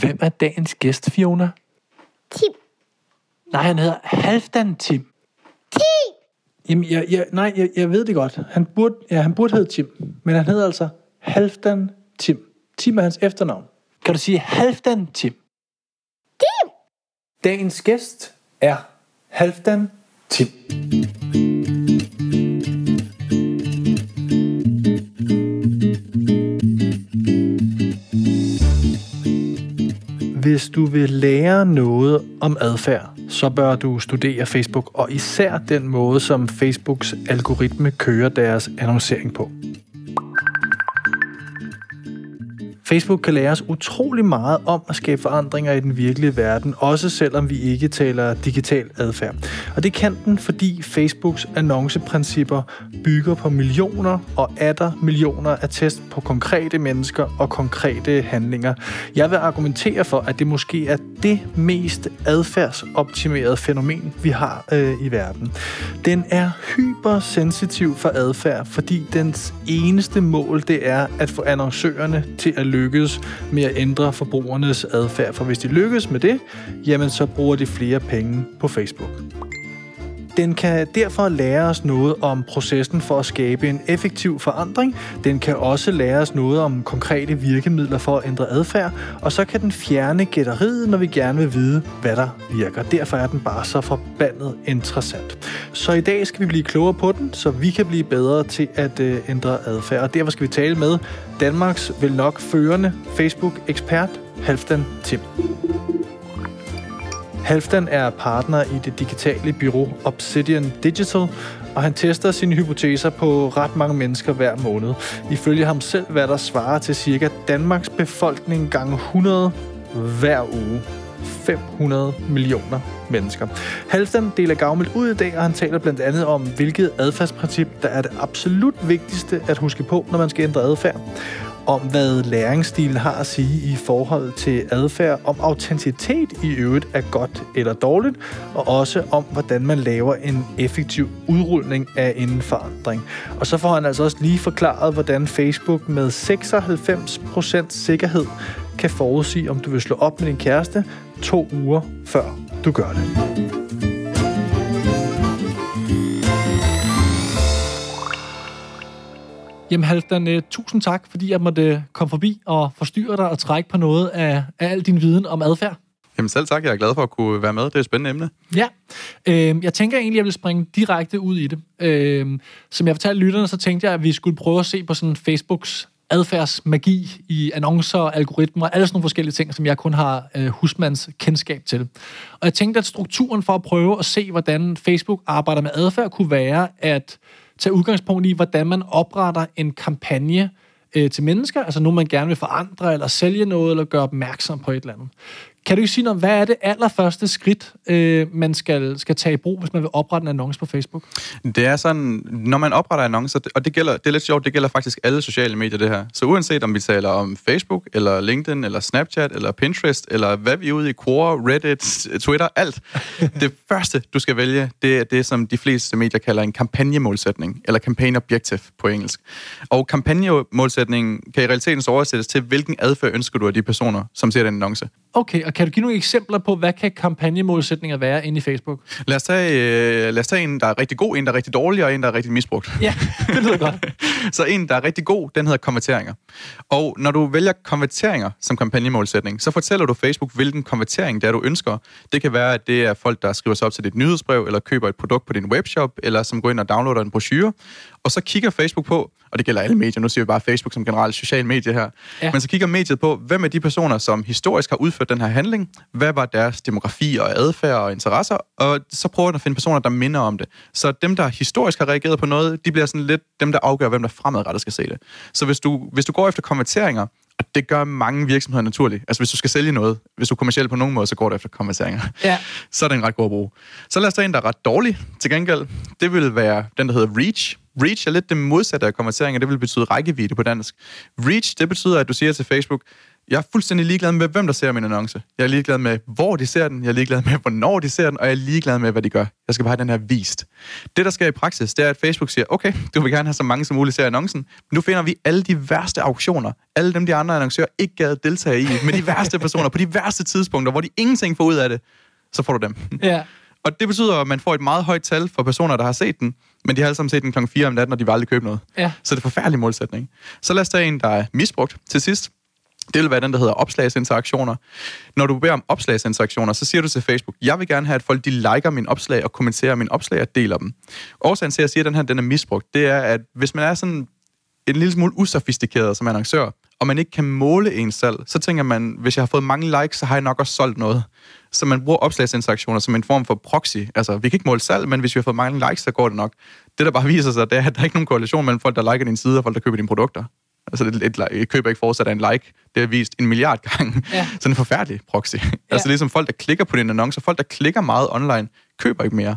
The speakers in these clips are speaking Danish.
Hvem er dagens gæst, Fiona? Tim. Nej, han hedder Halfdan Tim. Tim. Jamen, jeg, jeg, nej, jeg, jeg ved det godt. Han burde, ja, han burde hedde Tim, men han hedder altså Halfdan Tim. Tim er hans efternavn. Kan du sige Halfdan Tim? Tim. Dagens gæst er Halfdan Tim. Hvis du vil lære noget om adfærd, så bør du studere Facebook, og især den måde, som Facebooks algoritme kører deres annoncering på. Facebook kan lære os utrolig meget om at skabe forandringer i den virkelige verden, også selvom vi ikke taler digital adfærd. Og det kan den, fordi Facebooks annonceprincipper bygger på millioner og atter millioner af test på konkrete mennesker og konkrete handlinger. Jeg vil argumentere for, at det måske er det mest adfærdsoptimerede fænomen, vi har øh, i verden. Den er hypersensitiv for adfærd, fordi dens eneste mål det er at få annoncørerne til at lykkes med at ændre forbrugernes adfærd. For hvis de lykkes med det, jamen så bruger de flere penge på Facebook. Den kan derfor lære os noget om processen for at skabe en effektiv forandring. Den kan også lære os noget om konkrete virkemidler for at ændre adfærd. Og så kan den fjerne gætteriet, når vi gerne vil vide, hvad der virker. Derfor er den bare så forbandet interessant. Så i dag skal vi blive klogere på den, så vi kan blive bedre til at øh, ændre adfærd. Og derfor skal vi tale med Danmarks vel nok førende Facebook-ekspert, Halfdan Tim. Halfdan er partner i det digitale bureau Obsidian Digital, og han tester sine hypoteser på ret mange mennesker hver måned. Ifølge ham selv, hvad der svarer til cirka Danmarks befolkning gange 100 hver uge. 500 millioner mennesker. Halfdan deler gavmild ud i dag, og han taler blandt andet om, hvilket adfærdsprincip, der er det absolut vigtigste at huske på, når man skal ændre adfærd om, hvad læringsstilen har at sige i forhold til adfærd, om autenticitet i øvrigt er godt eller dårligt, og også om, hvordan man laver en effektiv udrulning af en forandring. Og så får han altså også lige forklaret, hvordan Facebook med 96% sikkerhed kan forudsige, om du vil slå op med din kæreste to uger før du gør det. Jamen Halvdan, uh, tusind tak, fordi jeg måtte øh, komme forbi og forstyrre dig og trække på noget af, af al din viden om adfærd. Jamen selv tak, jeg er glad for at kunne være med. Det er et spændende emne. Ja, øh, jeg tænker egentlig, at jeg vil springe direkte ud i det. Øh, som jeg fortalte lytterne, så tænkte jeg, at vi skulle prøve at se på sådan Facebooks adfærdsmagi i annoncer, algoritmer, alle sådan nogle forskellige ting, som jeg kun har øh, husmands kendskab til. Og jeg tænkte, at strukturen for at prøve at se, hvordan Facebook arbejder med adfærd, kunne være at tage udgangspunkt i, hvordan man opretter en kampagne øh, til mennesker, altså nogen, man gerne vil forandre, eller sælge noget, eller gøre opmærksom på et eller andet. Kan du ikke sige noget om, hvad er det allerførste skridt, øh, man skal, skal tage i brug, hvis man vil oprette en annonce på Facebook? Det er sådan, når man opretter annoncer, og det gælder, det er lidt sjovt, det gælder faktisk alle sociale medier, det her. Så uanset om vi taler om Facebook, eller LinkedIn, eller Snapchat, eller Pinterest, eller hvad vi er ude i, Quora, Reddit, Twitter, alt. det første, du skal vælge, det er det, som de fleste medier kalder en kampagnemålsætning, eller campaign objective på engelsk. Og kampagnemålsætningen kan i realiteten så oversættes til, hvilken adfærd ønsker du af de personer, som ser den annonce. Okay, kan du give nogle eksempler på, hvad kan kampagnemålsætninger være inde i Facebook? Lad os, tage, øh, lad os tage en, der er rigtig god, en, der er rigtig dårlig, og en, der er rigtig misbrugt. Ja, det lyder godt. så en, der er rigtig god, den hedder konverteringer. Og når du vælger konverteringer som kampagnemålsætning, så fortæller du Facebook, hvilken konvertering det er, du ønsker. Det kan være, at det er folk, der skriver sig op til dit nyhedsbrev, eller køber et produkt på din webshop, eller som går ind og downloader en brochure. Og så kigger Facebook på, og det gælder alle medier, nu siger vi bare Facebook som generelt social medie her, ja. men så kigger mediet på, hvem er de personer, som historisk har udført den her handling, hvad var deres demografi og adfærd og interesser, og så prøver den at finde personer, der minder om det. Så dem, der historisk har reageret på noget, de bliver sådan lidt dem, der afgør, hvem der fremadrettet skal se det. Så hvis du, hvis du går efter konverteringer, og det gør mange virksomheder naturligt. Altså hvis du skal sælge noget, hvis du er kommersiel på nogen måde, så går det efter konverteringer. Ja. Så er det en ret god at bruge. Så lad os tage en, der er ret dårlig til gengæld. Det vil være den, der hedder Reach. Reach er lidt det modsatte af konverteringer, det vil betyde rækkevidde på dansk. Reach, det betyder, at du siger til Facebook, Jeg er fuldstændig ligeglad med, hvem der ser min annonce. Jeg er ligeglad med, hvor de ser den. Jeg er ligeglad med, hvornår de ser den. Og jeg er ligeglad med, hvad de gør. Jeg skal bare have den her vist. Det, der sker i praksis, det er, at Facebook siger, okay, du vil gerne have så mange som muligt ser annoncen. Nu finder vi alle de værste auktioner. Alle dem, de andre annoncører ikke gad deltage i. Med de værste personer på de værste tidspunkter, hvor de ingenting får ud af det. Så får du dem. Ja. Og det betyder, at man får et meget højt tal for personer, der har set den, men de har alle sammen set den kl. 4 om natten, og de vil aldrig købe noget. Ja. Så det er en forfærdelig målsætning. Så lad os tage en, der er misbrugt til sidst. Det vil være den, der hedder opslagsinteraktioner. Når du beder om opslagsinteraktioner, så siger du til Facebook, jeg vil gerne have, at folk de liker min opslag og kommenterer min opslag og deler dem. Årsagen til, at jeg siger, at den her den er misbrugt, det er, at hvis man er sådan en lille smule usofistikeret som annoncør, og man ikke kan måle en salg, så tænker man, hvis jeg har fået mange likes, så har jeg nok også solgt noget. Så man bruger opslagsinteraktioner som en form for proxy. Altså, vi kan ikke måle salg, men hvis vi har fået mange likes, så går det nok. Det, der bare viser sig, det er, at der er ikke nogen korrelation mellem folk, der liker din side, og folk, der køber dine produkter. Altså, et, et, et køb ikke fortsat af en like. Det er vist en milliard gange. Ja. Så en forfærdelig proxy. Ja. Altså, ligesom folk, der klikker på dine annoncer, folk, der klikker meget online, køber ikke mere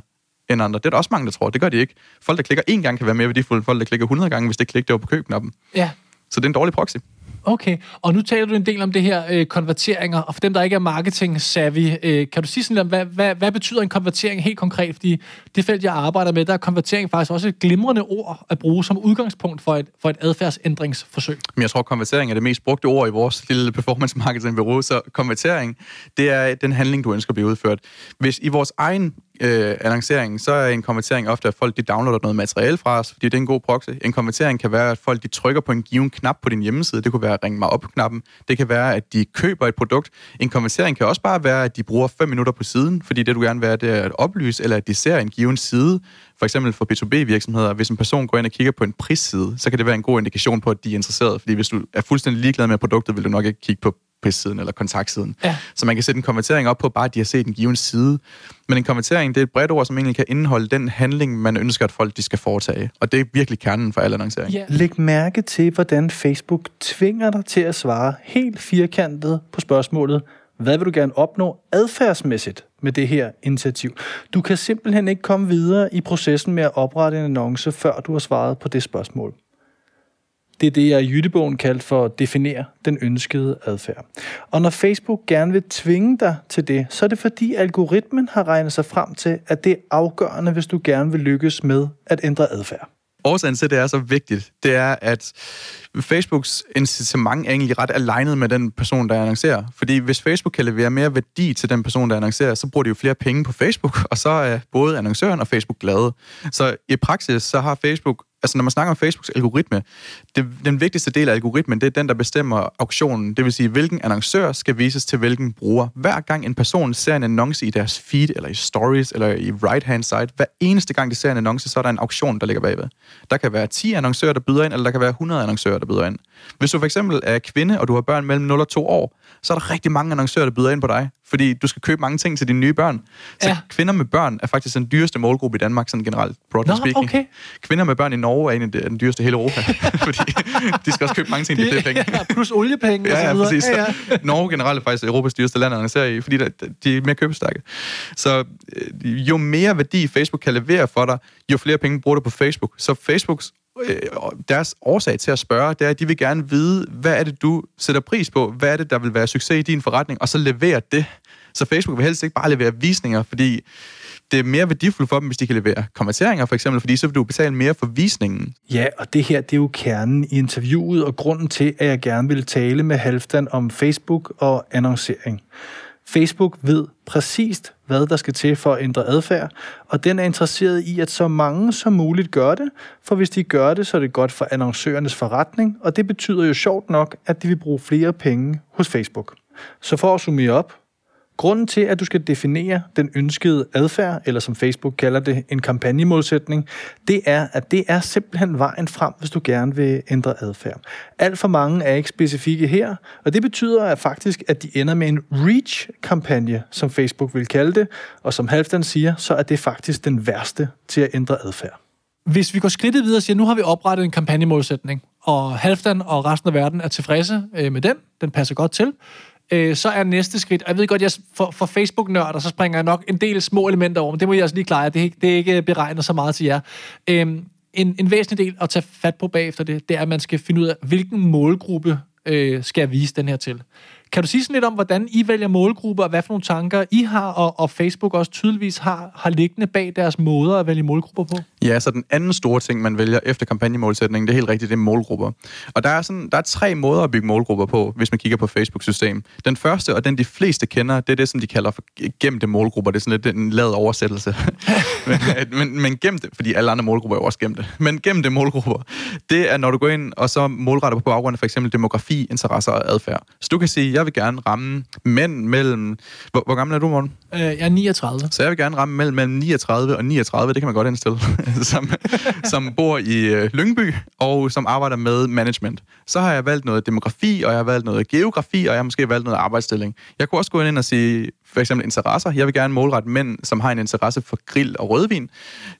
end andre. Det er der også mange, der tror. Det gør de ikke. Folk, der klikker én gang, kan være mere værdifulde end folk, der klikker 100 gange, hvis det klikker over på købknappen. Ja. Så det er en dårlig proxy. Okay, og nu taler du en del om det her øh, konverteringer, og for dem, der ikke er marketing-savvy, øh, kan du sige sådan lidt om, hvad, hvad, hvad betyder en konvertering helt konkret? Fordi det felt, jeg arbejder med, der er konvertering faktisk også et glimrende ord at bruge som udgangspunkt for et, for et adfærdsændringsforsøg. Men jeg tror, konvertering er det mest brugte ord i vores lille performance marketing bureau, så konvertering, det er den handling, du ønsker at blive udført. Hvis i vores egen øh, annonceringen, så er en konvertering ofte, at folk de downloader noget materiale fra os, fordi det er en god proxy. En konvertering kan være, at folk de trykker på en given knap på din hjemmeside. Det kunne være at ringe mig op-knappen. Det kan være, at de køber et produkt. En konvertering kan også bare være, at de bruger 5 minutter på siden, fordi det du gerne vil have, det er at oplyse, eller at de ser en given side. For eksempel for B2B-virksomheder, hvis en person går ind og kigger på en prisside, så kan det være en god indikation på, at de er interesseret. Fordi hvis du er fuldstændig ligeglad med produktet, vil du nok ikke kigge på prissiden eller kontaktsiden. Ja. Så man kan sætte en konvertering op på bare, at de har set en given side. Men en konvertering, det er et bredt ord, som egentlig kan indeholde den handling, man ønsker, at folk de skal foretage. Og det er virkelig kernen for al annoncering. Ja. Læg mærke til, hvordan Facebook tvinger dig til at svare helt firkantet på spørgsmålet, hvad vil du gerne opnå adfærdsmæssigt med det her initiativ? Du kan simpelthen ikke komme videre i processen med at oprette en annonce, før du har svaret på det spørgsmål. Det er det, jeg i Jyttebogen kaldt for at definere den ønskede adfærd. Og når Facebook gerne vil tvinge dig til det, så er det fordi algoritmen har regnet sig frem til, at det er afgørende, hvis du gerne vil lykkes med at ændre adfærd. Årsagen til, at det er så vigtigt, det er, at Facebooks incitament er egentlig ret alignet med den person, der annoncerer. Fordi hvis Facebook kan levere mere værdi til den person, der annoncerer, så bruger de jo flere penge på Facebook, og så er både annoncøren og Facebook glade. Så i praksis, så har Facebook altså når man snakker om Facebooks algoritme, det, den vigtigste del af algoritmen, det er den, der bestemmer auktionen. Det vil sige, hvilken annoncør skal vises til hvilken bruger. Hver gang en person ser en annonce i deres feed, eller i stories, eller i right-hand side, hver eneste gang de ser en annonce, så er der en auktion, der ligger bagved. Der kan være 10 annoncører, der byder ind, eller der kan være 100 annoncører, der byder ind. Hvis du for eksempel er kvinde, og du har børn mellem 0 og 2 år, så er der rigtig mange annoncører, der byder ind på dig, fordi du skal købe mange ting til dine nye børn. Så Ja. kvinder med børn er faktisk den dyreste målgruppe i Danmark, sådan generelt, broadly Nå, speaking. okay. Kvinder med børn i Norge er en af de- den dyreste i hele Europa, fordi de skal også købe mange ting til flere penge. ja, plus oliepenge og Ja, så ja, videre. præcis. Ja, ja. Norge generelt er faktisk Europas dyreste land annoncere i, fordi der, de er mere købestærke. Så øh, jo mere værdi Facebook kan levere for dig, jo flere penge bruger du på Facebook. Så Facebooks øh, deres årsag til at spørge, det er, at de vil gerne vide, hvad er det, du sætter pris på? Hvad er det, der vil være succes i din forretning? Og så levere det. Så Facebook vil helst ikke bare levere visninger, fordi det er mere værdifuldt for dem, hvis de kan levere konverteringer, for eksempel, fordi så vil du betale mere for visningen. Ja, og det her, det er jo kernen i interviewet, og grunden til, at jeg gerne vil tale med Halfdan om Facebook og annoncering. Facebook ved præcist, hvad der skal til for at ændre adfærd, og den er interesseret i, at så mange som muligt gør det, for hvis de gør det, så er det godt for annoncørernes forretning, og det betyder jo sjovt nok, at de vil bruge flere penge hos Facebook. Så for at summere op, Grunden til, at du skal definere den ønskede adfærd, eller som Facebook kalder det, en kampagnemålsætning, det er, at det er simpelthen vejen frem, hvis du gerne vil ændre adfærd. Alt for mange er ikke specifikke her, og det betyder at faktisk, at de ender med en reach-kampagne, som Facebook vil kalde det, og som Halfdan siger, så er det faktisk den værste til at ændre adfærd. Hvis vi går skridtet videre og siger, nu har vi oprettet en kampagnemålsætning, og Halfdan og resten af verden er tilfredse øh, med den, den passer godt til, øh, så er næste skridt, og jeg ved godt, jeg, for, for Facebook-nørder, så springer jeg nok en del små elementer over, men det må jeg altså lige klare, det er ikke, det er ikke øh, beregnet så meget til jer. Øh, en, en væsentlig del at tage fat på bagefter det, det er, at man skal finde ud af, hvilken målgruppe øh, skal jeg vise den her til. Kan du sige sådan lidt om, hvordan I vælger målgrupper, og hvad for nogle tanker I har, og, og Facebook også tydeligvis har, har liggende bag deres måder at vælge målgrupper på? Ja, så den anden store ting, man vælger efter kampagnemålsætningen, det er helt rigtigt, det er målgrupper. Og der er, sådan, der er tre måder at bygge målgrupper på, hvis man kigger på Facebook-system. Den første, og den de fleste kender, det er det, som de kalder for gemte målgrupper. Det er sådan lidt en lavet oversættelse. men, øh, men, men gemte, fordi alle andre målgrupper er jo også gemte. Men gemte målgrupper, det er, når du går ind og så målretter på baggrund af for eksempel demografi, interesser og adfærd. Så du kan sige, jeg vil gerne ramme mænd mellem... Hvor, hvor gammel er du, Morten? Øh, jeg er 39. Så jeg vil gerne ramme mellem, mellem 39 og 39, det kan man godt indstille, som, som bor i øh, Lyngby og som arbejder med management. Så har jeg valgt noget demografi, og jeg har valgt noget geografi, og jeg har måske valgt noget arbejdsstilling. Jeg kunne også gå ind og sige, for eksempel interesser. Jeg vil gerne målrette mænd, som har en interesse for grill og rødvin.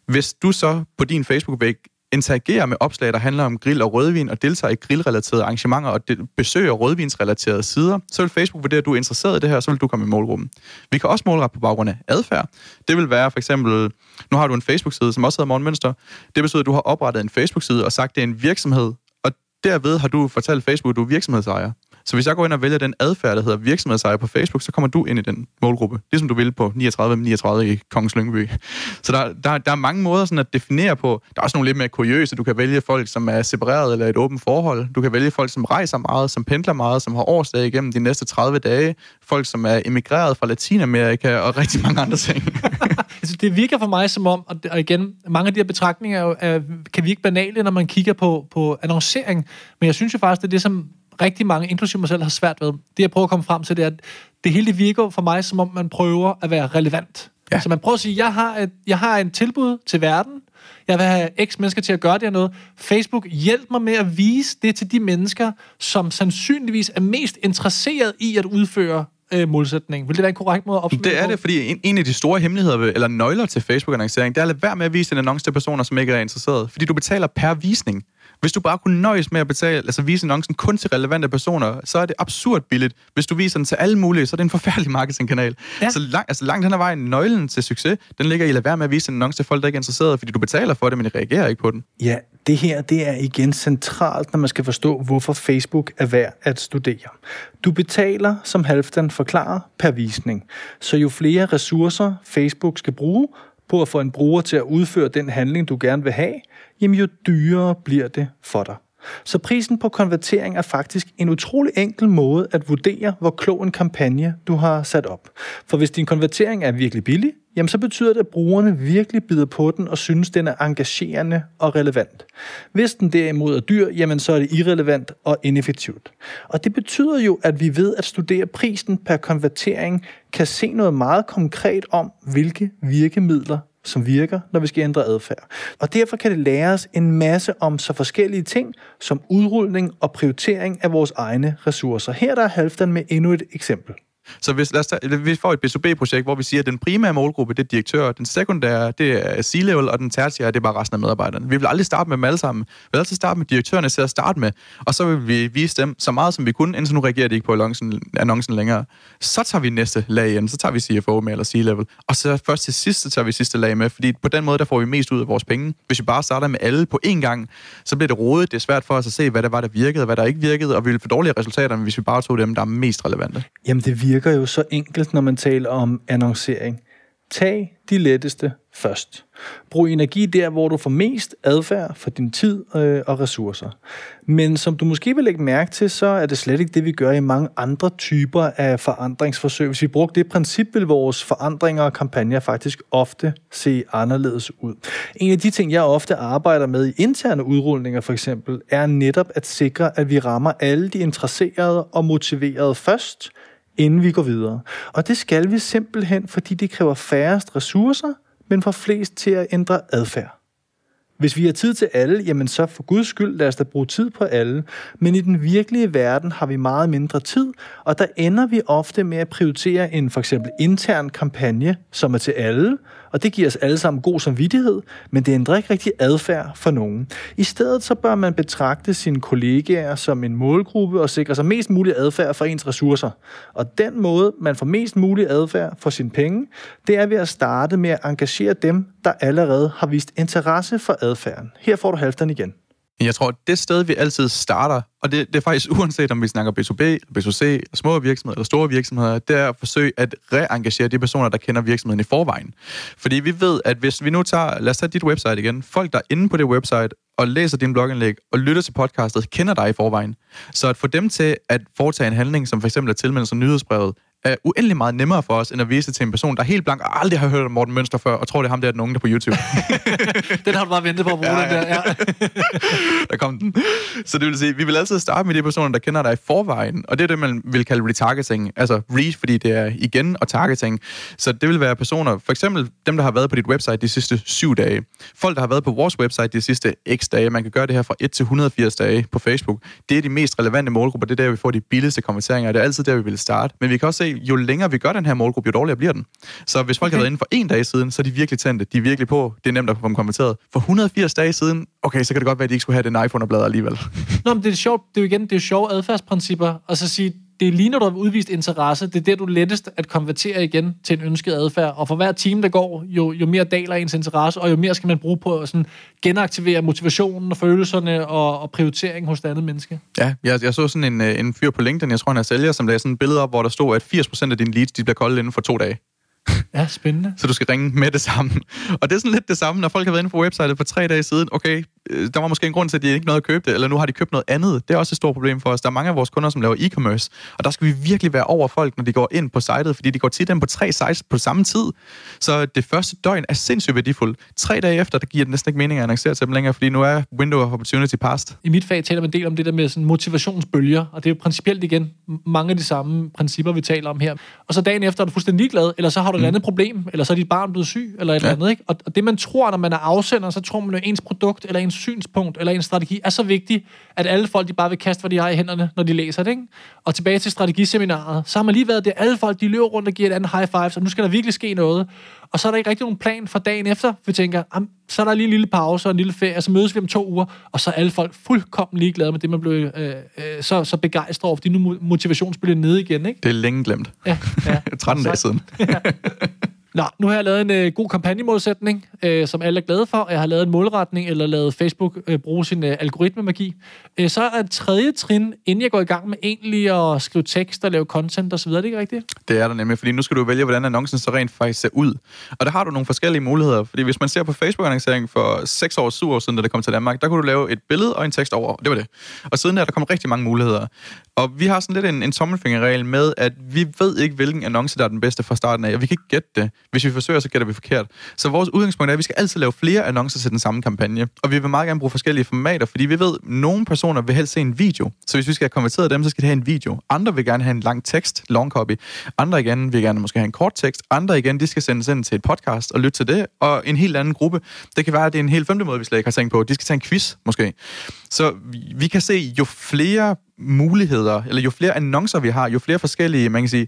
Hvis du så på din Facebook-væg interagerer med opslag, der handler om grill og rødvin, og deltager i grillrelaterede arrangementer og besøger rødvinsrelaterede sider, så vil Facebook vurdere, at du er interesseret i det her, så vil du komme i målgruppen. Vi kan også målrette på baggrund af adfærd. Det vil være for eksempel, nu har du en Facebook-side, som også hedder Morgenmønster. Det betyder, at du har oprettet en Facebook-side og sagt, at det er en virksomhed, og derved har du fortalt Facebook, at du er virksomhedsejer. Så hvis jeg går ind og vælger den adfærd, der hedder virksomhedsejer på Facebook, så kommer du ind i den målgruppe. Ligesom du vil på 39 39 i Kongens Lyngby. Så der, der, der er mange måder sådan at definere på. Der er også nogle lidt mere kuriøse. Du kan vælge folk, som er separeret eller et åbent forhold. Du kan vælge folk, som rejser meget, som pendler meget, som har årsdag igennem de næste 30 dage. Folk, som er emigreret fra Latinamerika og rigtig mange andre ting. altså, det virker for mig som om, og igen, mange af de her betragtninger er, er, kan virke banale, når man kigger på, på annoncering. Men jeg synes jo faktisk, det er det, som rigtig mange, inklusive mig selv, har svært ved. Det, jeg prøver at komme frem til, det er, at det hele det virker for mig, som om man prøver at være relevant. Ja. Så man prøver at sige, jeg har, et, jeg har en tilbud til verden, jeg vil have x mennesker til at gøre det her noget. Facebook, hjælp mig med at vise det til de mennesker, som sandsynligvis er mest interesseret i at udføre øh, målsætning. Vil det være en korrekt måde at opsummere Det er det, fordi en, en af de store hemmeligheder, eller nøgler til Facebook-annoncering, det er at lade være med at vise en annonce til personer, som ikke er interesseret. Fordi du betaler per visning. Hvis du bare kunne nøjes med at betale, altså vise annoncen kun til relevante personer, så er det absurd billigt. Hvis du viser den til alle mulige, så er det en forfærdelig marketingkanal. Ja. Så lang, altså langt hen ad vejen, nøglen til succes, den ligger i at lade være med at vise en annonce til folk, der ikke er interesserede, fordi du betaler for det, men de reagerer ikke på den. Ja, det her det er igen centralt, når man skal forstå, hvorfor Facebook er værd at studere. Du betaler, som Halfdan forklarer, per visning. Så jo flere ressourcer Facebook skal bruge på at få en bruger til at udføre den handling, du gerne vil have, jamen jo dyrere bliver det for dig. Så prisen på konvertering er faktisk en utrolig enkel måde at vurdere, hvor klog en kampagne du har sat op. For hvis din konvertering er virkelig billig, jamen så betyder det, at brugerne virkelig bider på den og synes, den er engagerende og relevant. Hvis den derimod er dyr, jamen så er det irrelevant og ineffektivt. Og det betyder jo, at vi ved at studere prisen per konvertering kan se noget meget konkret om, hvilke virkemidler som virker, når vi skal ændre adfærd. Og derfor kan det lære os en masse om så forskellige ting, som udrulning og prioritering af vores egne ressourcer. Her der er Halfdan med endnu et eksempel. Så hvis, lad os tage, vi får et B2B-projekt, hvor vi siger, at den primære målgruppe, det er direktør, den sekundære, det er C-level, og den tertiære, det er bare resten af medarbejderne. Vi vil aldrig starte med dem alle sammen. Vi vil altid starte med direktørerne til at starte med, og så vil vi vise dem så meget, som vi kunne, indtil nu reagerer de ikke på annoncen, annoncen længere. Så tager vi næste lag ind, så tager vi CFO med eller C-level, og så først til sidst, så tager vi sidste lag med, fordi på den måde, der får vi mest ud af vores penge. Hvis vi bare starter med alle på én gang, så bliver det rodet. Det er svært for os at se, hvad der var, der virkede, og hvad der ikke virkede, og vi vil få dårlige resultater, hvis vi bare tog dem, der er mest relevante. Jamen, det virker jo så enkelt, når man taler om annoncering. Tag de letteste først. Brug energi der, hvor du får mest adfærd for din tid øh, og ressourcer. Men som du måske vil lægge mærke til, så er det slet ikke det, vi gør i mange andre typer af forandringsforsøg. Hvis vi brugte det princip, vil vores forandringer og kampagner faktisk ofte se anderledes ud. En af de ting, jeg ofte arbejder med i interne udrulninger for eksempel, er netop at sikre, at vi rammer alle de interesserede og motiverede først – inden vi går videre. Og det skal vi simpelthen, fordi det kræver færrest ressourcer, men får flest til at ændre adfærd. Hvis vi har tid til alle, jamen så for guds skyld lad os da bruge tid på alle. Men i den virkelige verden har vi meget mindre tid, og der ender vi ofte med at prioritere en for eksempel intern kampagne, som er til alle, og det giver os alle sammen god samvittighed, men det ændrer ikke rigtig adfærd for nogen. I stedet så bør man betragte sine kollegaer som en målgruppe og sikre sig mest mulig adfærd for ens ressourcer. Og den måde, man får mest mulig adfærd for sine penge, det er ved at starte med at engagere dem, der allerede har vist interesse for adfærden. Her får du halvdelen igen. Jeg tror, det sted, vi altid starter, og det, det er faktisk uanset om vi snakker B2B, B2C, små virksomheder eller store virksomheder, det er at forsøge at reengagere de personer, der kender virksomheden i forvejen. Fordi vi ved, at hvis vi nu tager, lad os tage dit website igen, folk, der er inde på det website og læser din blogindlæg og lytter til podcastet, kender dig i forvejen. Så at få dem til at foretage en handling, som for eksempel at tilmelde sig nyhedsbrevet, er uendelig meget nemmere for os, end at vise det til en person, der helt blank og aldrig har hørt om Morten Mønster før, og tror, det er ham der, den unge der på YouTube. den har du bare ventet på at bruge, ja, ja. den der. Ja. der kom den. Så det vil sige, vi vil altid starte med de personer, der kender dig i forvejen, og det er det, man vil kalde retargeting. Altså reach, fordi det er igen, og targeting. Så det vil være personer, for eksempel dem, der har været på dit website de sidste syv dage. Folk, der har været på vores website de sidste x dage. Man kan gøre det her fra 1 til 180 dage på Facebook. Det er de mest relevante målgrupper. Det er der, vi får de billigste konverteringer. Det er altid der, vi vil starte. Men vi kan også se, jo længere vi gør den her målgruppe, jo dårligere bliver den. Så hvis folk okay. har været inde for en dag siden, så er de virkelig tændte. De er virkelig på. Det er nemt at få dem konverteret. For 180 dage siden, okay, så kan det godt være, at de ikke skulle have den iPhone og bladre alligevel. Nå, men det er sjovt. Det er jo igen, det er jo sjove adfærdsprincipper. Og så sige, det er lige når du har udvist interesse, det er der, du er lettest at konvertere igen til en ønsket adfærd. Og for hver time, der går, jo, jo mere daler ens interesse, og jo mere skal man bruge på at sådan genaktivere motivationen og følelserne og, og prioritering hos det andet menneske. Ja, jeg, jeg så sådan en, øh, en fyr på LinkedIn, jeg tror han er sælger, som lagde sådan et billede op, hvor der stod, at 80% af dine leads, de bliver kolde inden for to dage. Ja, spændende. Så du skal ringe med det samme. Og det er sådan lidt det samme, når folk har været inde på websitet for tre dage siden. Okay, der var måske en grund til, at de ikke nåede at købe det, eller nu har de købt noget andet. Det er også et stort problem for os. Der er mange af vores kunder, som laver e-commerce, og der skal vi virkelig være over folk, når de går ind på sitet, fordi de går tit ind på tre sites på samme tid. Så det første døgn er sindssygt værdifuldt. Tre dage efter, der giver det næsten ikke mening at annoncere til dem længere, fordi nu er window of opportunity past. I mit fag taler man en del om det der med sådan motivationsbølger, og det er jo principielt igen mange af de samme principper, vi taler om her. Og så dagen efter er du fuldstændig ligeglad, eller så har du et mm. andet problem, eller så er dit barn blevet syg, eller et ja. eller andet. Ikke? Og, og det man tror, når man er afsender, så tror man jo, ens produkt, eller ens synspunkt, eller ens strategi er så vigtig, at alle folk, de bare vil kaste, hvad de har i hænderne, når de læser det. Ikke? Og tilbage til strategiseminaret, så har man lige været det, alle folk, de løber rundt og giver et andet high five, så nu skal der virkelig ske noget. Og så er der ikke rigtig nogen plan for dagen efter. Vi tænker, så er der lige en lille pause og en lille ferie, og så mødes vi om to uger, og så er alle folk fuldkommen ligeglade med det, man blev øh, øh, så, så begejstret over, fordi nu motivationsspillet nede igen. Ikke? Det er længe glemt. Ja, ja. 13 dage siden. ja. Nå, nu har jeg lavet en øh, god kampagnemålsætning, øh, som alle er glade for. Jeg har lavet en målretning, eller lavet Facebook øh, bruge sin øh, algoritmemagi. Øh, så er et tredje trin, inden jeg går i gang med egentlig at skrive tekst og lave content osv. Er det ikke rigtigt? Det er der nemlig, fordi nu skal du vælge, hvordan annoncen så rent faktisk ser ud. Og der har du nogle forskellige muligheder, fordi hvis man ser på Facebook-annoncering for 6 år, 7 år siden, da det kom til Danmark, der kunne du lave et billede og en tekst over. Det var det. Og siden der, der kom rigtig mange muligheder. Og vi har sådan lidt en, en tommelfingerregel med, at vi ved ikke, hvilken annonce, der er den bedste fra starten af, og vi kan ikke gætte det. Hvis vi forsøger, så gætter vi forkert. Så vores udgangspunkt er, at vi skal altid lave flere annoncer til den samme kampagne. Og vi vil meget gerne bruge forskellige formater, fordi vi ved, at nogle personer vil helst se en video. Så hvis vi skal have konverteret dem, så skal de have en video. Andre vil gerne have en lang tekst, long copy. Andre igen vil gerne måske have en kort tekst. Andre igen, de skal sendes ind til et podcast og lytte til det. Og en helt anden gruppe. Det kan være, at det er en helt femte måde, vi slet ikke har tænkt på. De skal tage en quiz, måske. Så vi kan se, jo flere muligheder, eller jo flere annoncer vi har, jo flere forskellige, man kan sige,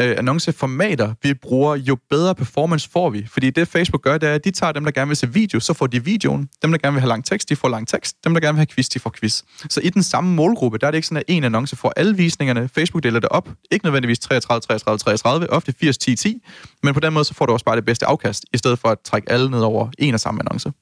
øh, annonceformater vi bruger, jo bedre performance får vi. Fordi det Facebook gør, det er, at de tager dem, der gerne vil se video, så får de videoen. Dem, der gerne vil have lang tekst, de får lang tekst. Dem, der gerne vil have quiz, de får quiz. Så i den samme målgruppe, der er det ikke sådan, at en annonce får alle visningerne. Facebook deler det op. Ikke nødvendigvis 33, 33, 33, ofte 80, 10, 10. Men på den måde, så får du også bare det bedste afkast, i stedet for at trække alle ned over en og samme annonce.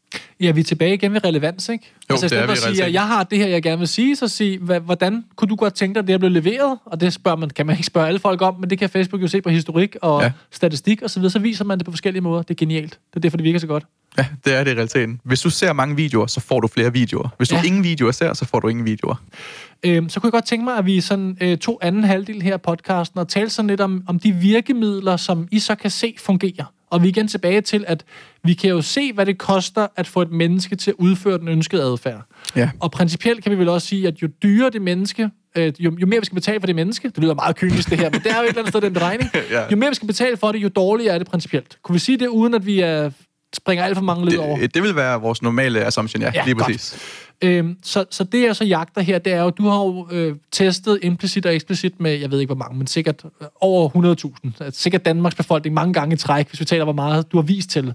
Ja, vi er tilbage igen ved relevans, ikke? Jo, altså, i stedet for at sige, at jeg har det her, jeg gerne vil sige, så sige, hvordan kunne du godt tænke dig, at det er blevet leveret? Og det spørger man, kan man ikke spørge alle folk om, men det kan Facebook jo se på historik og ja. statistik og så videre, så viser man det på forskellige måder. Det er genialt. Det er derfor, det virker så godt. Ja, det er det i realiteten. Hvis du ser mange videoer, så får du flere videoer. Hvis du ja. ingen videoer ser, så får du ingen videoer. Øhm, så kunne jeg godt tænke mig, at vi sådan øh, to anden halvdel her af podcasten og tale sådan lidt om, om de virkemidler, som I så kan se fungerer. Og vi er igen tilbage til, at vi kan jo se, hvad det koster at få et menneske til at udføre den ønskede adfærd. Ja. Og principielt kan vi vel også sige, at jo dyrere det menneske, øh, jo, jo mere vi skal betale for det menneske, det lyder meget kynisk det her, men det er jo et eller andet sted den beregning, ja. jo mere vi skal betale for det, jo dårligere er det principielt. Kunne vi sige det, uden at vi er, springer alt for mange led over? Det, det vil være vores normale assumption, ja, ja lige præcis. Godt. Øhm, så, så det, jeg så jagter her, det er jo, du har jo øh, testet implicit og eksplicit med, jeg ved ikke hvor mange, men sikkert øh, over 100.000. Altså, sikkert Danmarks befolkning mange gange i træk, hvis vi taler, hvor meget du har vist til.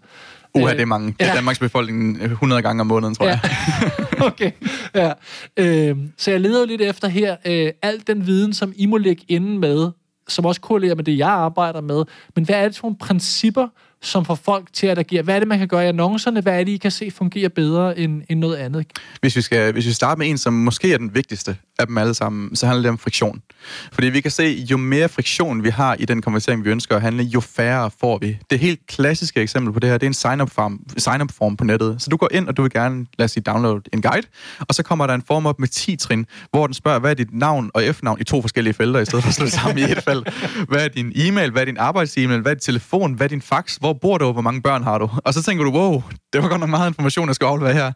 Uha, det er mange. Ja. Danmarks befolkning 100 gange om måneden, tror ja. jeg. okay, ja. Øhm, så jeg leder jo lidt efter her, øh, al den viden, som I må lægge inde med, som også korrelerer med det, jeg arbejder med. Men hvad er det for nogle principper, som får folk til at agere? Hvad er det, man kan gøre i annoncerne? Hvad er det, I kan se fungerer bedre end, end noget andet? Hvis vi, skal, hvis vi starter med en, som måske er den vigtigste af dem alle sammen, så handler det om friktion. Fordi vi kan se, jo mere friktion vi har i den konversering, vi ønsker at handle, jo færre får vi. Det helt klassiske eksempel på det her, det er en sign-up form, sign form på nettet. Så du går ind, og du vil gerne, lad os sige, download en guide, og så kommer der en form op med 10 trin, hvor den spørger, hvad er dit navn og efternavn i to forskellige felter, i stedet for at slå det sammen i et felt. Hvad er din e-mail, hvad er din arbejds-e-mail, hvad er din telefon, hvad er din fax, hvor bor du, hvor mange børn har du? Og så tænker du, wow, det var godt nok meget information, jeg skal aflevere her.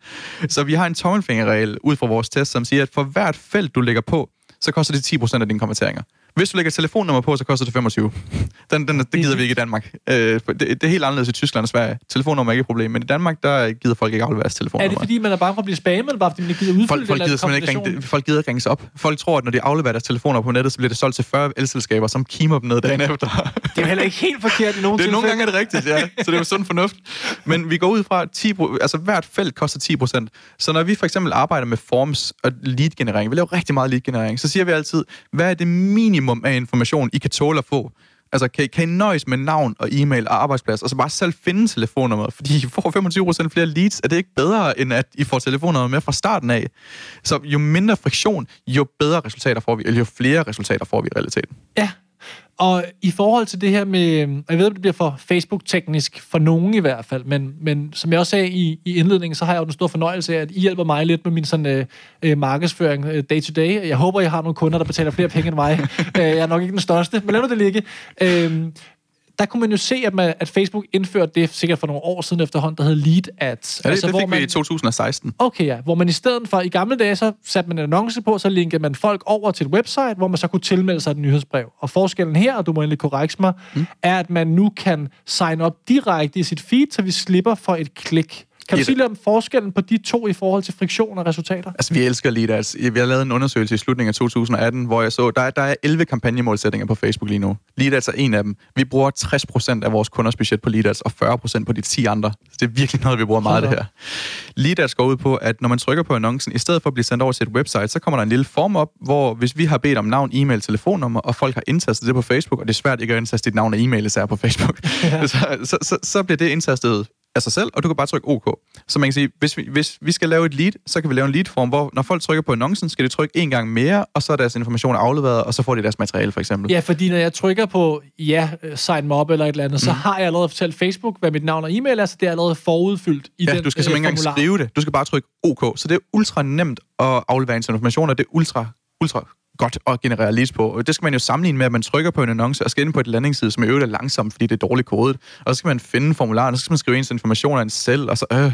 Så vi har en tommelfingerregel ud fra vores test, som siger, at for hvert felt, du lægger på, så koster det 10% af dine konverteringer. Hvis du lægger telefonnummer på, så koster det 25. Den, den, det gider vi ikke i Danmark. Øh, det, det er helt anderledes i Tyskland og Sverige. Telefonnummer er ikke et problem, men i Danmark, der gider folk ikke aflevere deres telefonnummer. Er det fordi, man er bange for at blive spammet, eller bare fordi man ikke gider udfylde folk, folk gider simpelthen ikke ringe, folk gider ikke ringe sig op. Folk tror, at når de afleverer deres telefoner på nettet, så bliver det solgt til 40 elselskaber, som kimer dem ned dagen efter. Det er jo heller ikke helt forkert i nogen Det er nogle gange er det rigtigt, ja. Så det er jo sund fornuft. Men vi går ud fra, at 10, altså hvert felt koster 10 procent. Så når vi for eksempel arbejder med forms og lead-generering, vi laver rigtig meget lead-generering, så siger vi altid, hvad er det minimum minimum af information, I kan tåle at få? Altså, kan I, kan I nøjes med navn og e-mail og arbejdsplads, og så bare selv finde telefonnummeret? Fordi I får 25% flere leads. Er det ikke bedre, end at I får telefonnummeret med fra starten af? Så jo mindre friktion, jo bedre resultater får vi, eller jo flere resultater får vi i realiteten. Ja, og i forhold til det her med, jeg ved, at det bliver for Facebook-teknisk, for nogen i hvert fald, men, men som jeg også sagde i, i indledningen, så har jeg jo den store fornøjelse af, at I hjælper mig lidt med min sådan, øh, øh markedsføring øh, day to day. Jeg håber, jeg har nogle kunder, der betaler flere penge end mig. Øh, jeg er nok ikke den største, men lad nu det ligge. Øh, der kunne man jo se, at, man, at Facebook indførte det sikkert for nogle år siden efterhånden, der hed Lead Ads. Ja, det, altså, det fik hvor man, vi i 2016. Okay, ja. Hvor man i stedet for, i gamle dage, så satte man en annonce på, så linkede man folk over til et website, hvor man så kunne tilmelde sig et nyhedsbrev. Og forskellen her, og du må endelig korrekte mig, mm. er, at man nu kan sign op direkte i sit feed, så vi slipper for et klik. Kan du sige lidt om forskellen på de to i forhold til friktion og resultater? Altså, vi elsker lige det. Vi har lavet en undersøgelse i slutningen af 2018, hvor jeg så, der er, der er 11 kampagnemålsætninger på Facebook lige nu. Leadats er en af dem. Vi bruger 60% af vores kunders budget på Leadats, og 40% på de 10 andre. Så det er virkelig noget, vi bruger meget af det her. Leadats går ud på, at når man trykker på annoncen, i stedet for at blive sendt over til et website, så kommer der en lille form op, hvor hvis vi har bedt om navn, e-mail, telefonnummer, og folk har indtastet det på Facebook, og det er svært ikke at indtaste dit navn og e-mail, især på Facebook, ja. så, så, så, så bliver det indtastet af sig selv, og du kan bare trykke OK. Så man kan sige, hvis vi, hvis vi skal lave et lead, så kan vi lave en lead-form, hvor når folk trykker på annoncen, skal de trykke en gang mere, og så er deres information afleveret, og så får de deres materiale, for eksempel. Ja, fordi når jeg trykker på, ja, sign me up eller et eller andet, mm. så har jeg allerede fortalt Facebook, hvad mit navn og e-mail er, så det er allerede forudfyldt i ja, den du skal simpelthen ikke engang skrive det. Du skal bare trykke OK. Så det er ultra nemt at aflevere information, og det er ultra, ultra godt at generere leads på. Det skal man jo sammenligne med, at man trykker på en annonce og skal ind på et landingsside, som i øvrigt er langsomt, fordi det er dårligt kodet. Og så skal man finde formularen, og så skal man skrive ens informationer ind selv, og så øh. Og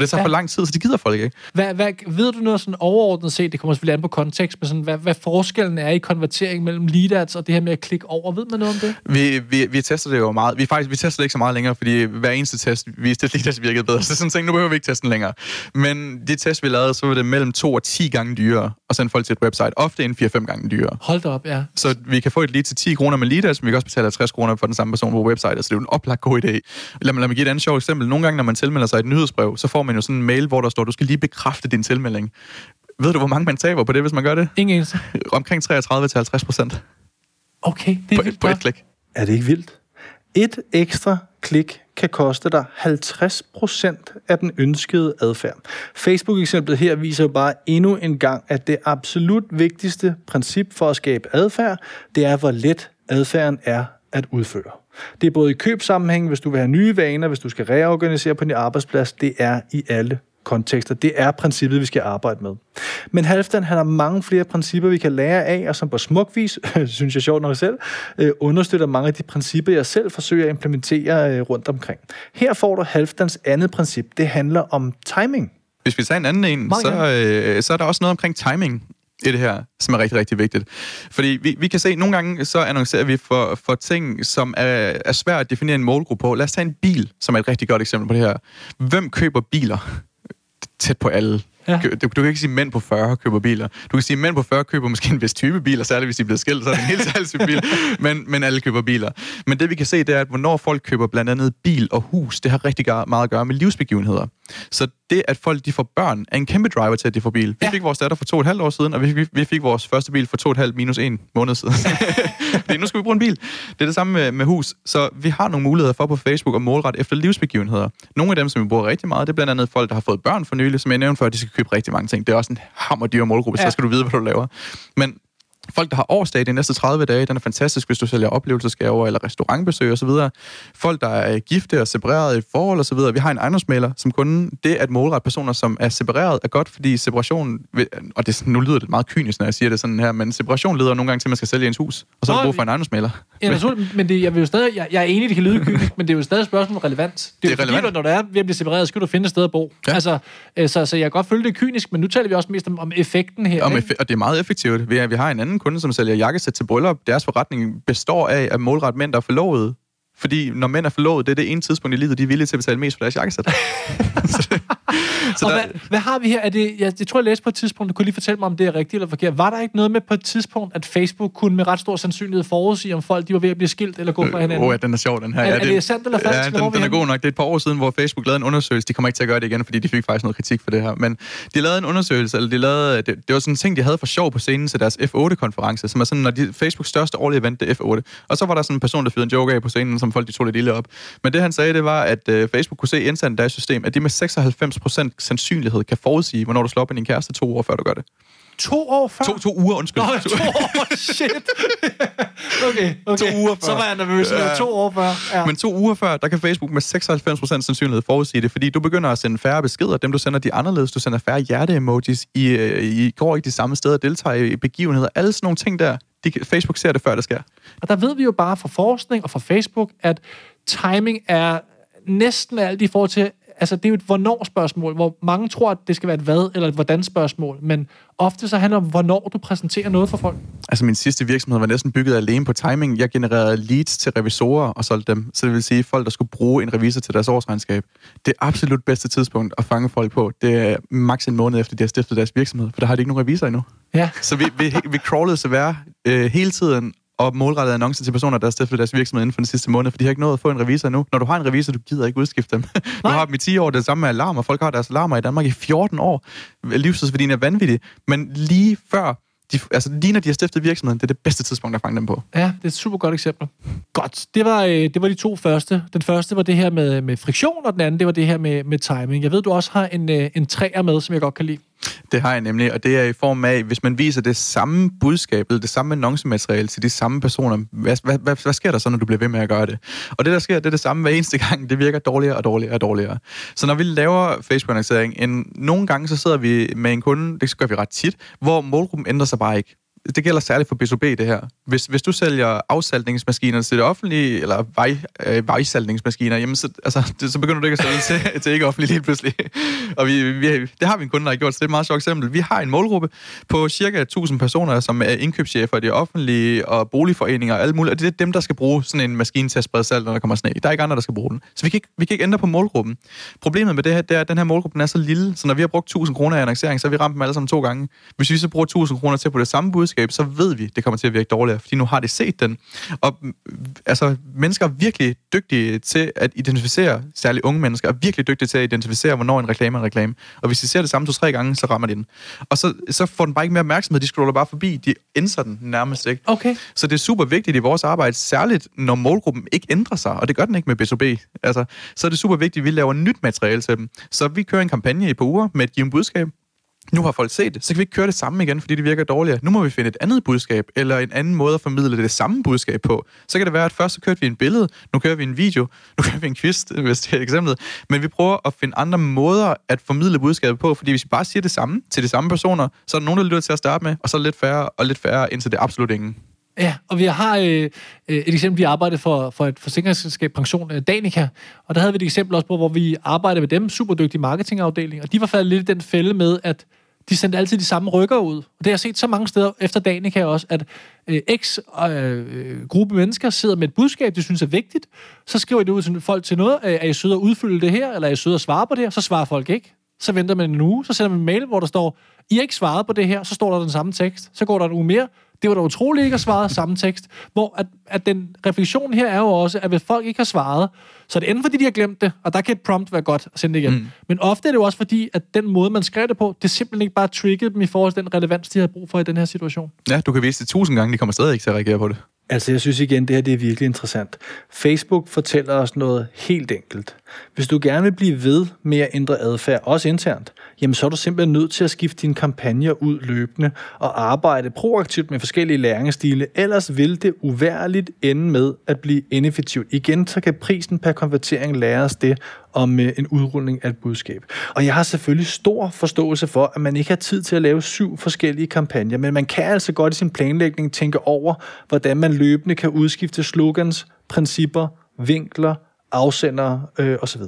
det tager hvad? for lang tid, så det gider folk ikke. Hvad, hvad, ved du noget sådan overordnet set, det kommer selvfølgelig an på kontekst, men sådan, hvad, hvad forskellen er i konvertering mellem lead ads og det her med at klikke over? Ved man noget om det? Vi, vi, vi tester det jo meget. Vi, faktisk, vi tester det ikke så meget længere, fordi hver eneste test viste, at lead ads virkede bedre. Så sådan ting, nu behøver vi ikke testen længere. Men de test, vi lavede, så var det mellem 2 og 10 gange dyrere at sende folk til et website. Ofte end 4-5 gange dyrere. Hold da op, ja. Så vi kan få et lead til 10 kroner med lead, men vi kan også betale 50 kroner for den samme person på website, så det er jo en oplagt god idé. Lad mig, lad mig give et andet sjovt eksempel. Nogle gange, når man tilmelder sig et nyhedsbrev, så får man jo sådan en mail, hvor der står, du skal lige bekræfte din tilmelding. Ved du, hvor mange man taber på det, hvis man gør det? Ingen eneste. Omkring 33-50 procent. Okay, det er på, vildt på et klik. Er det ikke vildt? Et ekstra klik kan koste dig 50% af den ønskede adfærd. Facebook-eksemplet her viser jo bare endnu en gang, at det absolut vigtigste princip for at skabe adfærd, det er, hvor let adfærden er at udføre. Det er både i købsammenhæng, hvis du vil have nye vaner, hvis du skal reorganisere på din arbejdsplads, det er i alle kontekster. Det er princippet, vi skal arbejde med. Men Halfdan han har mange flere principper, vi kan lære af, og som på smuk vis, synes jeg sjovt nok selv, øh, understøtter mange af de principper, jeg selv forsøger at implementere øh, rundt omkring. Her får du Halfdans andet princip. Det handler om timing. Hvis vi tager en anden en, så, øh, så er der også noget omkring timing i det her, som er rigtig, rigtig vigtigt. Fordi vi, vi kan se, at nogle gange så annoncerer vi for, for ting, som er, er svært at definere en målgruppe på. Lad os tage en bil, som er et rigtig godt eksempel på det her. Hvem køber biler? tæt på alle. Ja. Du, du kan ikke sige, at mænd på 40 køber biler. Du kan sige, at mænd på 40 køber måske en vis type biler, særligt hvis de er blevet skilt, så er det en helt særlig bil. Men, men alle køber biler. Men det vi kan se, det er, at hvornår folk køber blandt andet bil og hus, det har rigtig meget at gøre med livsbegivenheder. Så det, at folk de får børn, er en kæmpe driver til, at de får bil. Vi Ja. fik vores datter for to og et halvt år siden, og vi, vi, vi fik vores første bil for to og et halvt minus en måned siden. Fordi nu skal vi bruge en bil. Det er det samme med, med hus. Så vi har nogle muligheder for på Facebook at målrette efter livsbegivenheder. Nogle af dem, som vi bruger rigtig meget, det er blandt andet folk, der har fået børn for nylig, som jeg nævnte før, de skal købe rigtig mange ting. Det er også en hammerdyr målgruppe, Ja. så skal du vide, hvad du laver. Men Folk, der har årsdag de næste 30 dage, den er fantastisk, hvis du sælger oplevelsesgaver eller restaurantbesøg osv. Folk, der er gifte og separeret i forhold osv. Vi har en ejendomsmaler som kunde. Det at målrette personer, som er separeret, er godt, fordi separation, vil- og det, nu lyder det meget kynisk, når jeg siger det sådan her, men separation leder nogle gange til, at man skal sælge ens hus, og så er der brug for en ejendomsmaler. Ja, naturligt, men det, jeg, vil jo stadig, jeg, jeg er enig, det kan lyde kynisk, men det er jo stadig et spørgsmål om relevans. Det er, Det jo er fordi, relevant. når du er ved at blive separeret, skal du finde et sted at bo. Ja. Altså, øh, så, så jeg kan godt følge det kynisk, men nu taler vi også mest om, om effekten her. Og, med, ikke? og det er meget effektivt. Vi, vi har en anden kunde, som sælger jakkesæt til bryllup. Deres forretning består af at målrette mænd, der er forlovet. Fordi når mænd er forlovet, det er det ene tidspunkt i livet, de er villige til at betale mest for deres jakkesæt. så, så og der, hvad, hvad har vi her? Er det, jeg, jeg tror, jeg læste på et tidspunkt, du kunne lige fortælle mig, om det er rigtigt eller forkert. Var der ikke noget med på et tidspunkt, at Facebook kunne med ret stor sandsynlighed forudsige, om folk de var ved at blive skilt eller gå fra hinanden? Åh, oh, ja, den er sjov, den her. Er- ja, er det sandt eller falsk? Ja, den, vi den er god nok. Det er et par år siden, hvor Facebook lavede en undersøgelse. De kommer ikke til at gøre det igen, fordi de fik faktisk noget kritik for det her. Men de lavede en undersøgelse, eller de lavede, det, det var sådan en ting, de havde for sjov på scenen til deres F8-konference, som er sådan, når de, Facebooks største årlige event, det er F8. Og så var der sådan en person, der fyrede en joke af på scenen, som folk de tog lidt ille op. Men det han sagde, det var, at uh, Facebook kunne se internt i deres system, at de med 96% sandsynlighed kan forudsige, hvornår du slår op med din kæreste to år, før du gør det. To år før? To, to uger, undskyld. Nå, to år, shit. okay, okay. To uger før. Så var jeg nervøs. Ja. To år før. Ja. Men to uger før, der kan Facebook med 96% sandsynlighed forudsige det, fordi du begynder at sende færre beskeder. Dem, du sender, de er anderledes. Du sender færre hjerte-emojis. I, øh, I går ikke de samme steder, deltager i begivenheder. Alle sådan nogle ting der. De, Facebook ser det, før det sker. Og der ved vi jo bare fra forskning og fra Facebook, at timing er næsten alt i forhold til... Altså, det er jo et hvornår-spørgsmål, hvor mange tror, at det skal være et hvad eller et hvordan-spørgsmål, men ofte så handler det om, hvornår du præsenterer noget for folk. Altså, min sidste virksomhed var næsten bygget alene på timing. Jeg genererede leads til revisorer og solgte dem. Så det vil sige, folk, der skulle bruge en revisor til deres årsregnskab. Det absolut bedste tidspunkt at fange folk på, det er maks en måned efter, de har stiftet deres virksomhed. For der har de ikke nogen revisor endnu. Ja. Så vi, vi, vi crawlede så være øh, hele tiden og målrettede annoncer til personer, der har stiftet deres virksomhed inden for den sidste måned, for de har ikke nået at få en revisor endnu. Når du har en revisor, du gider ikke udskifte dem. du Nej. har dem i 10 år, det er det samme med alarmer. Folk har deres alarmer i Danmark i 14 år. Livstidsværdien er vanvittig. Men lige før, de, altså lige når de har stiftet virksomheden, det er det bedste tidspunkt at fange dem på. Ja, det er et super godt eksempel. Godt. Det var, øh, det var de to første. Den første var det her med, med friktion, og den anden, det var det her med, med timing. Jeg ved, du også har en, øh, en træer med, som jeg godt kan lide. Det har jeg nemlig, og det er i form af, hvis man viser det samme budskab, eller det samme annoncemateriale til de samme personer, hvad, hvad, hvad, hvad sker der så, når du bliver ved med at gøre det? Og det, der sker, det er det samme hver eneste gang. Det virker dårligere og dårligere og dårligere. Så når vi laver Facebook-annoncering, en, nogle gange så sidder vi med en kunde, det gør vi ret tit, hvor målgruppen ændrer sig bare ikke. Det gælder særligt for B2B, det her. Hvis, hvis du sælger afsaltningsmaskiner til det offentlige, eller vej, øh, vejsaltningsmaskiner, jamen så, altså, det, så begynder du ikke at sælge til, til ikke offentligt lige pludselig. Og vi, vi, det har vi en kunde, der har gjort, så det er et meget sjovt eksempel. Vi har en målgruppe på cirka 1000 personer, som er indkøbschefer i det offentlige og boligforeninger og alt muligt, og det er dem, der skal bruge sådan en maskine til at sprede salt, når der kommer sne. Der er ikke andre, der skal bruge den. Så vi kan ikke, vi kan ikke ændre på målgruppen. Problemet med det her, det er, at den her målgruppe er så lille, så når vi har brugt 1000 kroner i annoncering, så har vi ramt dem alle sammen to gange. Hvis vi så bruger 1000 kroner til på det samme budskab, så ved vi, det kommer til at virke dårligere, fordi nu har det set den. Og mm, altså, mennesker er virkelig dygtige til at identificere, særligt unge mennesker, er virkelig dygtige til at identificere, hvornår en reklame er en reklame. Og hvis de ser det samme to-tre gange, så rammer de den. Og så, så får den bare ikke mere opmærksomhed, de scroller bare forbi, de ændrer den nærmest ikke. Okay. Så det er super vigtigt i vores arbejde, særligt når målgruppen ikke ændrer sig, og det gør den ikke med B2B. Altså, så er det super vigtigt, at vi laver nyt materiale til dem. Så vi kører en kampagne i på uger med et givet budskab. Nu har folk set det, så kan vi ikke køre det samme igen, fordi det virker dårligere. Nu må vi finde et andet budskab, eller en anden måde at formidle det samme budskab på. Så kan det være, at først så kørte vi en billede, nu kører vi en video, nu kører vi en quiz, hvis det er et eksempel. Men vi prøver at finde andre måder at formidle budskabet på, fordi hvis vi bare siger det samme til de samme personer, så er der nogen, der lytter til at starte med, og så lidt færre og lidt færre, indtil det er absolut ingen. Ja, og vi har øh, øh et eksempel, vi arbejdede for, for et forsikringsselskab, Pension øh, Danica, og der havde vi et eksempel også på, hvor vi arbejdede med dem, super dygtige marketingafdeling, og de var faldet lidt i den fælde med, at de sendte altid de samme rykker ud. Og det har jeg set så mange steder efter Danica også, at øh, x øh, gruppe mennesker sidder med et budskab, de synes er vigtigt, så skriver de ud til folk til noget, øh, er I søde at udfylde det her, eller er I søde at svare på det her, så svarer folk ikke. Så venter man en uge, så sender man en mail, hvor der står, I har ikke svaret på det her, så står der den samme tekst. Så går der en uge mere, det var da utroligt ikke at svare samme tekst. Hvor at, at den refleksion her er jo også, at hvis folk ikke har svaret, så er det enten fordi, de har glemt det, og der kan et prompt være godt at sende det igen. Mm. Men ofte er det jo også fordi, at den måde, man skrev det på, det simpelthen ikke bare triggede dem i forhold til den relevans, de havde brug for i den her situation. Ja, du kan vise det tusind gange, de kommer stadig ikke til at reagere på det. Altså, jeg synes igen, det her det er virkelig interessant. Facebook fortæller os noget helt enkelt. Hvis du gerne vil blive ved med at ændre adfærd, også internt, jamen så er du simpelthen nødt til at skifte dine kampagner ud løbende og arbejde proaktivt med forskellige læringsstile, ellers vil det uværligt ende med at blive ineffektivt. Igen, så kan prisen per konvertering lære os det om øh, en udrulning af et budskab. Og jeg har selvfølgelig stor forståelse for, at man ikke har tid til at lave syv forskellige kampagner, men man kan altså godt i sin planlægning tænke over, hvordan man løbende kan udskifte slogans, principper, vinkler, afsender øh, osv.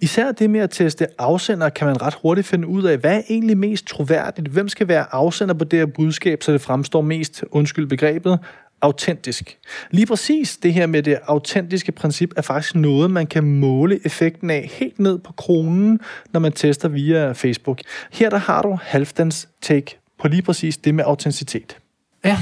Især det med at teste afsender, kan man ret hurtigt finde ud af, hvad er egentlig mest troværdigt? Hvem skal være afsender på det her budskab, så det fremstår mest, undskyld begrebet, autentisk. Lige præcis det her med det autentiske princip er faktisk noget, man kan måle effekten af helt ned på kronen, når man tester via Facebook. Her der har du Halfdans take på lige præcis det med autenticitet. Ja,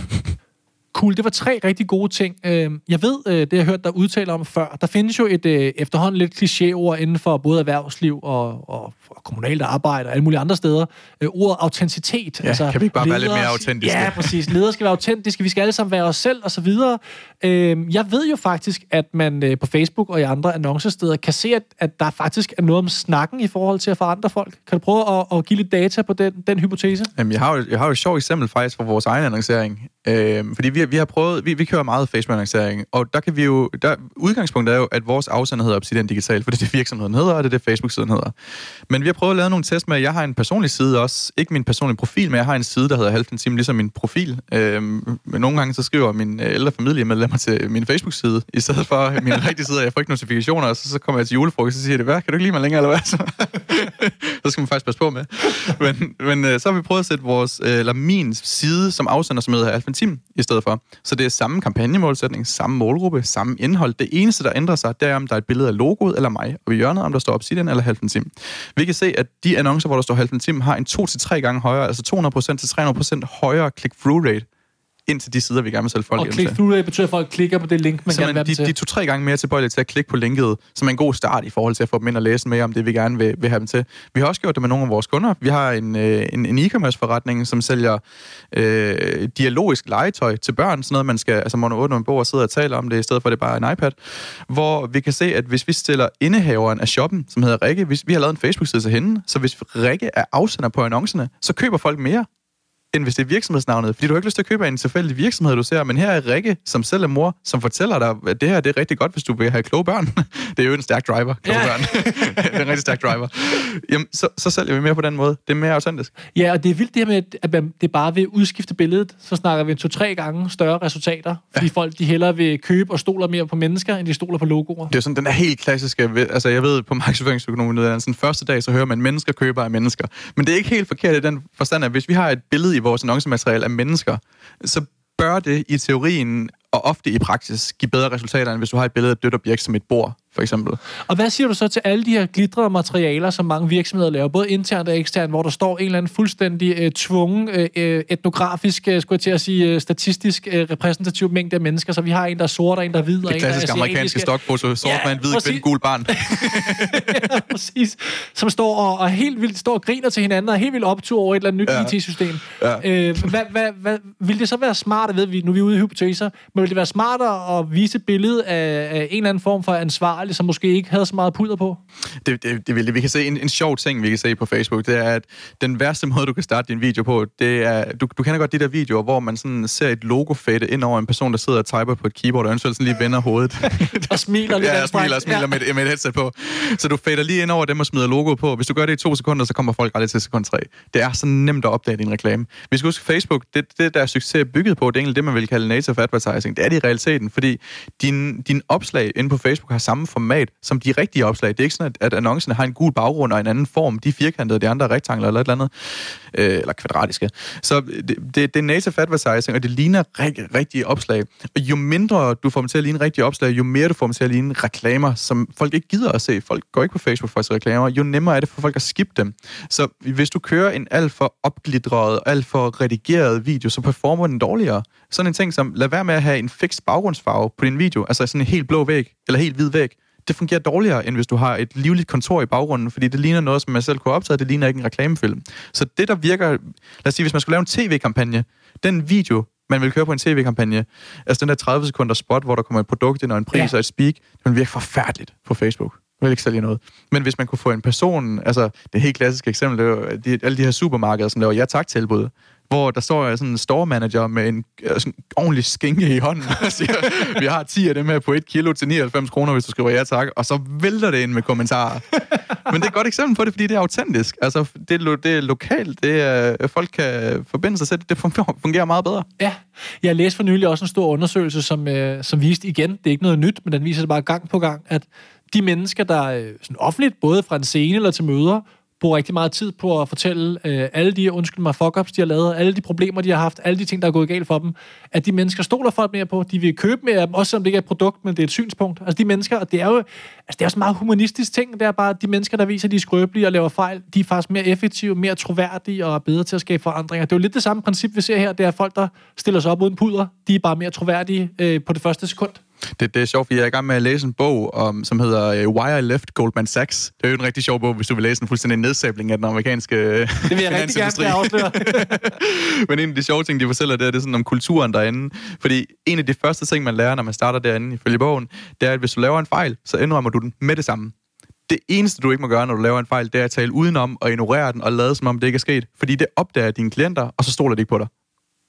Cool, det var tre rigtig gode ting. Øhm, jeg ved, øh, det jeg har hørt dig udtale om før, der findes jo et øh, efterhånden lidt klichéord inden for både erhvervsliv og, og, kommunalt arbejde og alle mulige andre steder. Øh, ordet autenticitet. Ja, altså, kan vi ikke bare ledere, være lidt mere autentiske? Ja, præcis. Ledere skal være autentiske, vi skal alle sammen være os selv, og så videre. Øhm, jeg ved jo faktisk, at man på Facebook og i andre annoncesteder kan se, at, at der faktisk er noget om snakken i forhold til at forandre folk. Kan du prøve at, at give lidt data på den, den hypotese? Jamen, jeg har jo, jeg har jo et sjovt eksempel faktisk fra vores egen annoncering. Øhm, fordi vi, vi har prøvet, vi, vi kører meget Facebook-annoncering, og der kan vi jo, der, udgangspunktet er jo, at vores afsender hedder Obsidian Digital, for det er det virksomheden hedder, og det er det Facebook-siden hedder. Men vi har prøvet at lave nogle test med, at jeg har en personlig side også, ikke min personlige profil, men jeg har en side, der hedder Halvdelen Time, ligesom min profil. Øhm, men nogle gange så skriver min øh, ældre familiemedlemmer til min Facebook-side, i stedet for min rigtige side, jeg får ikke notifikationer, og så, så kommer jeg til julefrokost, og så siger det, hvad, kan du ikke lide mig længere, eller hvad? Så, så skal man faktisk passe på med. Men, men øh, så har vi prøvet at sætte vores, øh, eller min side som afsender, som hedder Halvden Time, i stedet for. Så det er samme kampagnemålsætning, samme målgruppe, samme indhold. Det eneste, der ændrer sig, det er, om der er et billede af logoet eller mig, og i hjørnet, om der står Obsidian eller Halvden Tim. Vi kan se, at de annoncer, hvor der står Halvden Tim, har en 2-3 gange højere, altså 200% til 300% højere click-through rate, ind til de sider, vi gerne vil sælge folk Og click-through betyder, at folk klikker på det link, man så gerne vil de, til. de er to-tre gange mere tilbøjelige til at klikke på linket, som er en god start i forhold til at få dem ind og læse mere om det, vi gerne vil, vil have dem til. Vi har også gjort det med nogle af vores kunder. Vi har en, øh, en, en e-commerce forretning, som sælger øh, dialogisk legetøj til børn, sådan noget, man skal, altså man åbner en bog og sidder og taler om det, i stedet for at det er bare en iPad, hvor vi kan se, at hvis vi stiller indehaveren af shoppen, som hedder Rikke, hvis vi har lavet en Facebook-side til hende, så hvis Rikke er afsender på annoncerne, så køber folk mere end hvis det er virksomhedsnavnet. Fordi du har ikke lyst til at købe en tilfældig virksomhed, du ser. Men her er Rikke, som selv er mor, som fortæller dig, at det her det er rigtig godt, hvis du vil have kloge børn. det er jo en stærk driver, kloge ja. børn. rigtig stærk driver. Jamen, så, så sælger vi mere på den måde. Det er mere autentisk. Ja, og det er vildt det her med, at man, det bare vil udskifte billedet. Så snakker vi to-tre gange større resultater. Fordi ja. folk de hellere vil købe og stoler mere på mennesker, end de stoler på logoer. Det er sådan den er helt klassiske. Altså, jeg ved på markedsføringsøkonomien, sådan første dag, så hører man, mennesker køber af mennesker. Men det er ikke helt forkert i den forstand, at hvis vi har et billede i vores annoncemateriale af mennesker, så bør det i teorien og ofte i praksis give bedre resultater, end hvis du har et billede af et dødt objekt som et bord, for eksempel. Og hvad siger du så til alle de her glitrede materialer, som mange virksomheder laver, både internt og eksternt, hvor der står en eller anden fuldstændig øh, tvungen, øh, øh etnografisk, øh, skulle jeg til at sige, øh, statistisk øh, repræsentativ mængde af mennesker, så vi har en, der er sort, og en, der er hvid, og en, der er klassiske amerikanske stokfoto, sort ja, en hvid kvinde, gul barn. ja, præcis. Som står og, og helt vildt står og griner til hinanden, og helt vildt optur over et eller andet nyt ja. IT-system. Ja. Øh, hvad, hvad, hvad, vil det så være smart, at ved vi, nu er vi ude i hypoteser, men vil det være smartere at vise et billede af, af en eller anden form for ansvarlig, som måske ikke havde så meget pudder på? Det, det, det vil det. Vi kan se en, en sjov ting, vi kan se på Facebook, det er, at den værste måde, du kan starte din video på, det er, du, du kender godt de der videoer, hvor man sådan ser et logo fade ind over en person, der sidder og typer på et keyboard, og eventuelt sådan lige vender hovedet. og smiler lidt. Ja, og smiler, og smiler ja. med, med et headset på. Så du fader lige ind over dem og smider logoet på. Hvis du gør det i to sekunder, så kommer folk aldrig til sekund tre. Det er så nemt at opdage din reklame. Vi skal huske, Facebook, det, det der succes er bygget på, det er egentlig det, man vil kalde native advertising. Det er det i realiteten, fordi din, din opslag inde på Facebook har samme format som de rigtige opslag. Det er ikke sådan, at, at annoncerne har en gul baggrund og en anden form. De er firkantede, de andre er rektangler eller et eller andet. Øh, eller kvadratiske. Så øh, det, det, det er native advertising, og det ligner rig, rigtige opslag. Og jo mindre du får dem til at ligne rigtige opslag, jo mere du får dem til at ligne reklamer, som folk ikke gider at se. Folk går ikke på Facebook for at se reklamer. Jo nemmere er det for folk at skippe dem. Så hvis du kører en alt for opglidret, alt for redigeret video, så performer den dårligere. Sådan en ting som, lad være med at have en fix baggrundsfarve på din video, altså sådan en helt blå væg, eller helt hvid væg. Det fungerer dårligere, end hvis du har et livligt kontor i baggrunden, fordi det ligner noget, som man selv kunne optage, det ligner ikke en reklamefilm. Så det, der virker... Lad os sige, hvis man skulle lave en tv-kampagne, den video, man vil køre på en tv-kampagne, altså den der 30 sekunder spot, hvor der kommer et produkt ind og en pris ja. og et speak, det vil virke forfærdeligt på Facebook. Det vil ikke sælge noget. Men hvis man kunne få en person, altså det helt klassiske eksempel, det er jo de, alle de her supermarkeder, som laver ja-tak-tilbud, hvor der står øh, sådan en store manager med en øh, sådan ordentlig skinke i hånden og siger, vi har 10 af dem her på 1 kilo til 99 kroner, hvis du skriver ja tak, og så vælter det ind med kommentarer. Men det er et godt eksempel på det, fordi det er autentisk. Altså, det er, lo- det er lokalt, det er, øh, folk kan forbinde sig til det, det fungerer meget bedre. Ja, jeg læste for nylig også en stor undersøgelse, som, øh, som viste igen, det er ikke noget nyt, men den viser det bare gang på gang, at de mennesker, der øh, sådan offentligt, både fra en scene eller til møder, bruger rigtig meget tid på at fortælle øh, alle de, undskyld mig, fuck de har lavet, alle de problemer, de har haft, alle de ting, der er gået galt for dem, at de mennesker stoler folk mere på, de vil købe mere af dem, også selvom det ikke er et produkt, men det er et synspunkt. Altså de mennesker, og det er jo altså, det er også en meget humanistisk ting, det er bare, at de mennesker, der viser, at de er skrøbelige og laver fejl, de er faktisk mere effektive, mere troværdige og er bedre til at skabe forandringer. Det er jo lidt det samme princip, vi ser her, det er folk, der stiller sig op uden puder, de er bare mere troværdige øh, på det første sekund. Det, det er sjovt, fordi jeg er i gang med at læse en bog, om, som hedder uh, Why I Left Goldman Sachs. Det er jo en rigtig sjov bog, hvis du vil læse en fuldstændig nedsabling af den amerikanske Det vil jeg rigtig gerne afsløre. Men en af de sjove ting, de fortæller, det er, det er sådan om kulturen derinde. Fordi en af de første ting, man lærer, når man starter derinde, ifølge bogen, det er, at hvis du laver en fejl, så indrømmer du den med det samme. Det eneste, du ikke må gøre, når du laver en fejl, det er at tale udenom og ignorere den og lade, som om det ikke er sket. Fordi det opdager dine klienter, og så stoler de ikke på dig.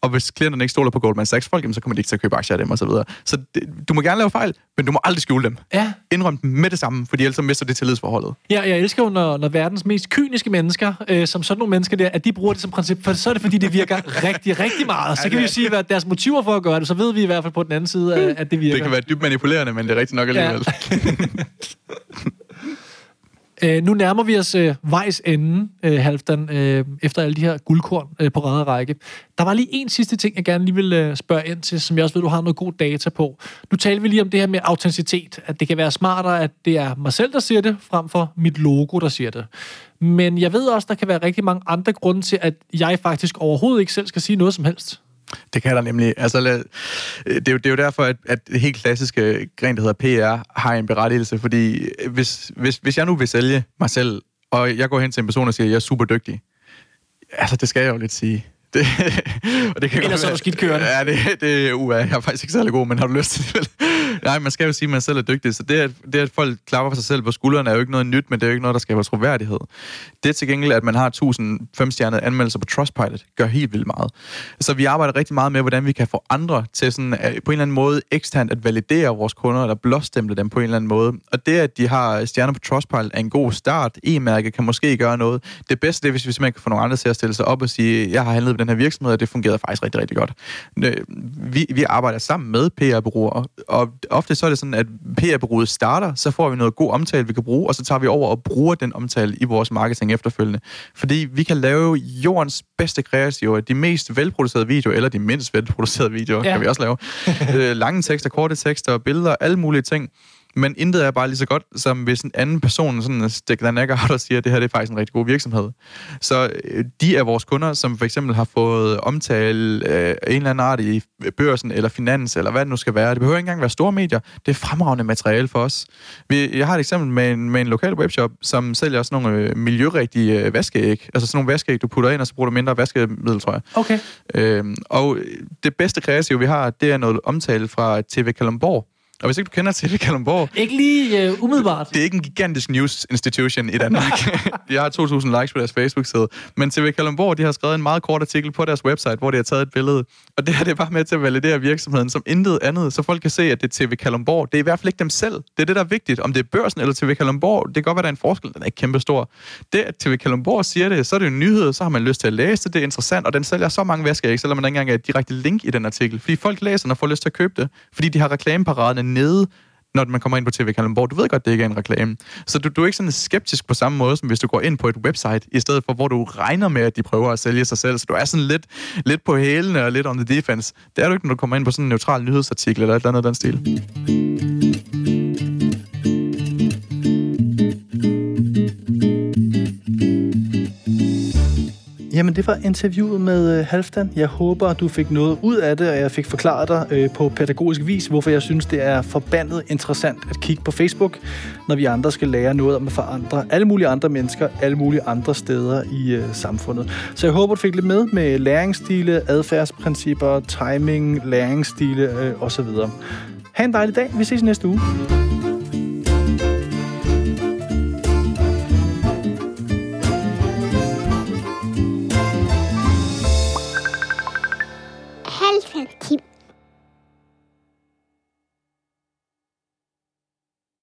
Og hvis klienterne ikke stoler på Goldman Sachs folk, så kommer de ikke til at købe aktier af dem og så videre. Så det, du må gerne lave fejl, men du må aldrig skjule dem. Ja. Indrøm dem med det samme, fordi ellers så mister det tillidsforholdet. Ja, jeg elsker jo, når, når verdens mest kyniske mennesker, øh, som sådan nogle mennesker der, at de bruger det som princip, for så er det, fordi det virker rigtig, rigtig meget. Så kan vi jo sige, hvad deres motiver for at gøre det, så ved vi i hvert fald på den anden side, at, at det virker. Det kan være dybt manipulerende, men det er rigtigt nok alligevel. Ja. Øh, nu nærmer vi os øh, vejs ende, øh, Halvdan, øh, efter alle de her guldkorn øh, på ræde række. Der var lige en sidste ting, jeg gerne lige vil øh, spørge ind til, som jeg også ved, du har noget god data på. Nu taler vi lige om det her med autenticitet, at det kan være smartere, at det er mig selv, der siger det, frem for mit logo, der siger det. Men jeg ved også, der kan være rigtig mange andre grunde til, at jeg faktisk overhovedet ikke selv skal sige noget som helst. Det kan der nemlig. Altså, øh, det, er jo, det er jo derfor, at, at det helt klassiske gren, der hedder PR, har en berettigelse. Fordi øh, hvis, hvis, hvis jeg nu vil sælge mig selv, og jeg går hen til en person og siger, at jeg er super dygtig, altså det skal jeg jo lidt sige. Det, og det kan Ellers så er du skidt kørende. Ja, det, det uh, jeg er faktisk ikke særlig god, men har du lyst til det? Nej, man skal jo sige, at man selv er dygtig. Så det at, det, at folk klapper for sig selv på skuldrene, er jo ikke noget nyt, men det er jo ikke noget, der skaber troværdighed. Det til gengæld, at man har 1000 femstjernede anmeldelser på Trustpilot, gør helt vildt meget. Så vi arbejder rigtig meget med, hvordan vi kan få andre til sådan, at, på en eller anden måde eksternt at validere vores kunder, eller blåstemple dem på en eller anden måde. Og det, at de har stjerner på Trustpilot, er en god start. E-mærke kan måske gøre noget. Det bedste det er, hvis vi simpelthen kan få nogle andre til at stille sig op og sige, jeg har handlet den her virksomhed, og det fungerede faktisk rigtig, rigtig godt. Vi, vi arbejder sammen med PR-bureauer, og ofte så er det sådan, at PR-bureauet starter, så får vi noget god omtale, vi kan bruge, og så tager vi over og bruger den omtale i vores marketing efterfølgende. Fordi vi kan lave jordens bedste kreativer, de mest velproducerede videoer, eller de mindst velproducerede videoer, ja. kan vi også lave. Øh, lange tekster, korte tekster, billeder, alle mulige ting. Men intet er bare lige så godt, som hvis en anden person sådan stikker den ikke og siger, at det her det er faktisk en rigtig god virksomhed. Så øh, de af vores kunder, som for eksempel har fået omtale øh, en eller anden art i børsen eller finans, eller hvad det nu skal være, det behøver ikke engang være store medier, det er fremragende materiale for os. Vi, jeg har et eksempel med en, med en lokal webshop, som sælger sådan nogle øh, miljørigtige øh, vaskeæg. Altså sådan nogle vaskeæg, du putter ind, og så bruger du mindre vaskemiddel, tror jeg. Okay. Øhm, og det bedste kreative, vi har, det er noget omtale fra TV Kalundborg, og hvis ikke du kender TV Kalundborg... Ikke lige uh, umiddelbart. Det er ikke en gigantisk news institution i Danmark. de har 2.000 likes på deres Facebook-side. Men TV Kalundborg, de har skrevet en meget kort artikel på deres website, hvor de har taget et billede. Og det her det er bare med til at validere virksomheden som intet andet, så folk kan se, at det er TV Kalundborg. Det er i hvert fald ikke dem selv. Det er det, der er vigtigt. Om det er børsen eller TV Kalundborg, det kan godt være, der er en forskel. Den er ikke kæmpe stor. Det, at TV Kalundborg siger det, så er det en nyhed, så har man lyst til at læse det. Det er interessant, og den sælger så mange vaskeæg, selvom man ikke engang er et direkte link i den artikel. Fordi folk læser og får lyst til at købe det, fordi de har reklameparaden nede når man kommer ind på TV Kalundborg. Du ved godt, det ikke er en reklame. Så du, du er ikke sådan skeptisk på samme måde, som hvis du går ind på et website, i stedet for, hvor du regner med, at de prøver at sælge sig selv. Så du er sådan lidt, lidt på hælene og lidt on the defense. Det er du ikke, når du kommer ind på sådan en neutral nyhedsartikel eller et eller andet af den stil. Jamen, det var interviewet med øh, Halfdan. Jeg håber, du fik noget ud af det, og jeg fik forklaret dig øh, på pædagogisk vis, hvorfor jeg synes, det er forbandet interessant at kigge på Facebook, når vi andre skal lære noget om at forandre alle mulige andre mennesker, alle mulige andre steder i øh, samfundet. Så jeg håber, du fik lidt med med læringsstile, adfærdsprincipper, timing, læringsstile øh, osv. Ha' en dejlig dag. Vi ses næste uge. keep